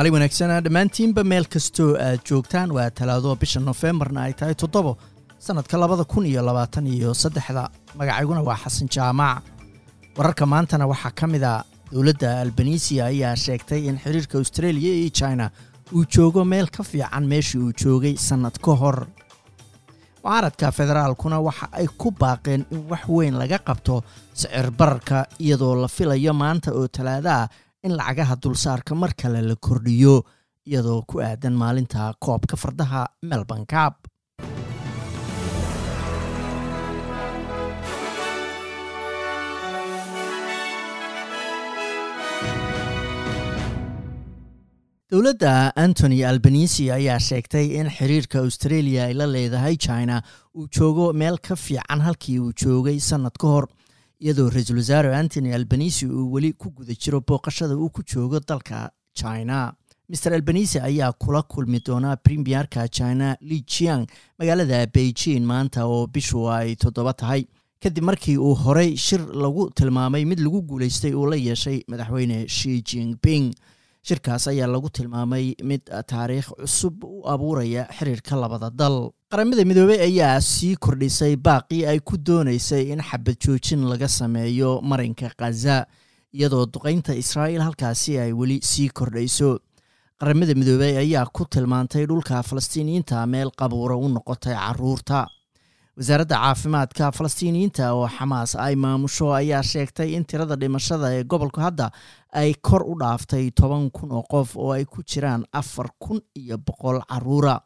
maalin wanaagsanaa dhammaantiinba meel kastoo aad joogtaan waa talaado bisha nofembarna ay tahay toddobo sannadka labada kun iyo labaatan iyo saddexda. Magacayguna waa xasan jaamac. Wararka maantana waxaa ka mid a dowladda albanisiya ayaa sheegtay in xiriirka australia iyo china uu joogo meel ka fiican meeshii uu joogay sannad ka hor. Mucaaradka federaalkuna waxa ay ku baaqeen in wax weyn laga qabto sicir bararka iyadoo la filayo maanta oo talaada ah in lacagaha dulsaarka mar kale la kordhiyo iyadoo ku aadan maalinta koobka fardaha melbourne cab dowladda antony albanisi ayaa sheegtay in xiriirka australia ay la leedahay china uu joogo meel ka fiican halkii uu joogay sannad ka hor iyadoo ra'iisul wasaare antony albanisi uu weli ku guda jiro booqashada uu ku joogo dalka china. Maer albanisi ayaa kula kulmi doonaa premierka china li jiang magaalada beijing maanta oo bishu ay toddoba tahay. Kadib markii uu horey shir lagu tilmaamay mid lagu guulaystay uu la yeeshay madaxweyne shi jingping shirkaas ayaa lagu tilmaamay mid taariikh cusub u abuuraya xiriirka labada dal qaramada midoobey ayaa sii kordhisay baaqii ay ku doonaysay in xabad joojin laga sameeyo marinka khaza iyadoo duqaynta israa'iil halkaasi ay weli sii kordhayso. Qaramada midoobey ayaa ku tilmaantay dhulka falastiiniyiinta meel qabuura u noqotay carruurta. Wasaaradda caafimaadka falastiiniyiinta oo xamaas ay maamusho ayaa sheegtay in tirada dhimashada ee gobolku hadda ay kor u dhaaftay toban kun oo qof oo ay ku jiraan afar kun iyo boqol caruura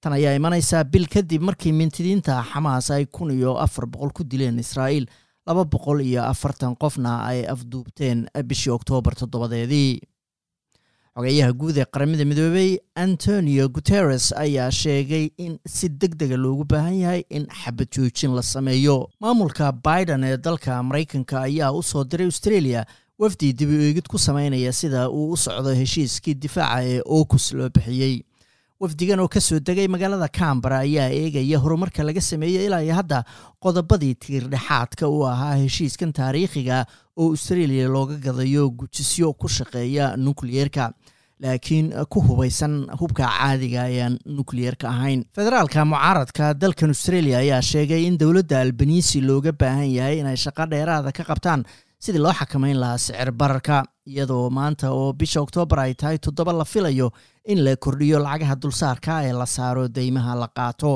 tan ayaa imanaysaa bil kadib markii mintidiinta xamaas ay kun iyo afar boqol ku dileen israa'iil laba boqol iyo afartan qofna ay afduubteen bishii oktoobar toddobadeedii. Xogeeyaha guud ee qaramada midoobey antonio guteres ayaa sheegay in si deg dega loogu baahan yahay in xabad joojin la sameeyo. Maamulka biden ee dalka maraykanka ayaa u soo diray australia wafdi dib u eegid ku sameynaya sida uu u socdo heshiiskii difaaca ee okus loo bixiyey wafdigan oo ka soo degay magaalada cambara ayaa eegaya horumarka laga sameeyey ilaa iyo hadda qodobadii tiirdhexaadka u ahaa heshiiskan taariikhiga oo australia looga gadayo gujisyo ku shaqeeya nukliyeerka laakiin ku hubaysan hubka caadiga ayaan nukliyeerka ahayn. Federaalka mucaaradka dalkan australia ayaa sheegay in dowladda albanisi looga baahan yahay inay shaqo dheeraada ka qabtaan sidii loo xakameyn lahaa sicir bararka iyadoo maanta oo bisha oktoobar ay tahay toddoba la filayo in la kordhiyo lacagaha dulsaarka ee la saaro deymaha la qaato.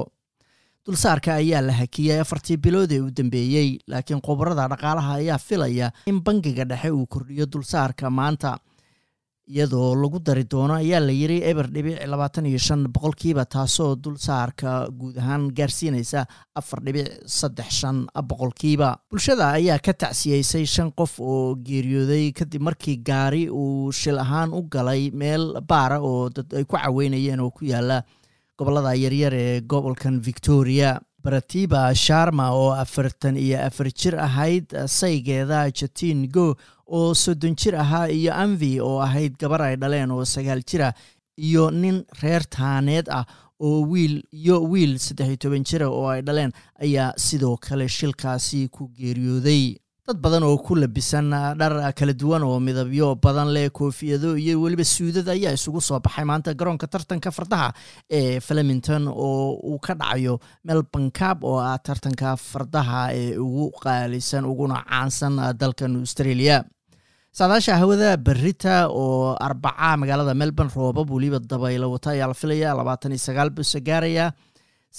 Dulsaarka ayaa la hakiyey afartii bilood ee u dambeeyey laakiin khubarada dhaqaalaha ayaa filaya in bangiga dhexe uu kordhiyo dulsaarka maanta iyadoo lagu dari doono ayaa la yiri eber dhibic labaatan iyo shan boqolkiiba taasoo dulsaarka guud ahaan gaarsiinaysa afar dhibic saddex shan boqolkiiba. Bulshada ayaa ka tacsiyeysay shan qof oo geeriyooday kadib markii gaari uu shil ahaan u galay meel baara oo dad ay ku caweynayeen oo ku yaalla gobollada yaryar ee gobolkan victoria baratiba sharma oo afartan iyo afar jir ahayd saygeeda jatin go oo soddon jir ahaa iyo anvi oo ahayd gabar ay dhaleen oo sagaal jira iyo nin reer taaneed ah oo wiil iyo wiil saddex iyo toban jira oo ay dhaleen ayaa sidoo kale shilkaasi ku geeriyooday dad badan oo ku labisan dhar kala duwan oo midabyo badan leh koofiyado iyo weliba suudad ayaa isugu soo baxay maanta garoonka tartanka fardaha ee flemington oo uu ka dhacayo melbourne cab oo ah tartanka fardaha ee ugu qaalisan uguna caansan dalkan australia. Saadaasha hawada berita oo arbaca magaalada melbourne roobab weliba dabaylo wata ayaa la filaya labaatan iyo sagaal busa gaaraya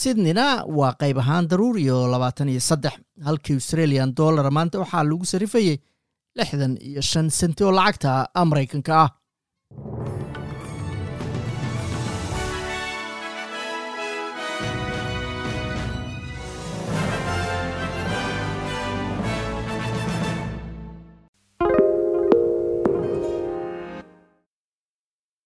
sydneyna waa qayb ahaan daruur iyo labaatan iyo saddex halkii australian dollar maanta waxaa lagu sarifayey lixdan iyo shan senti oo lacagta maraykanka ah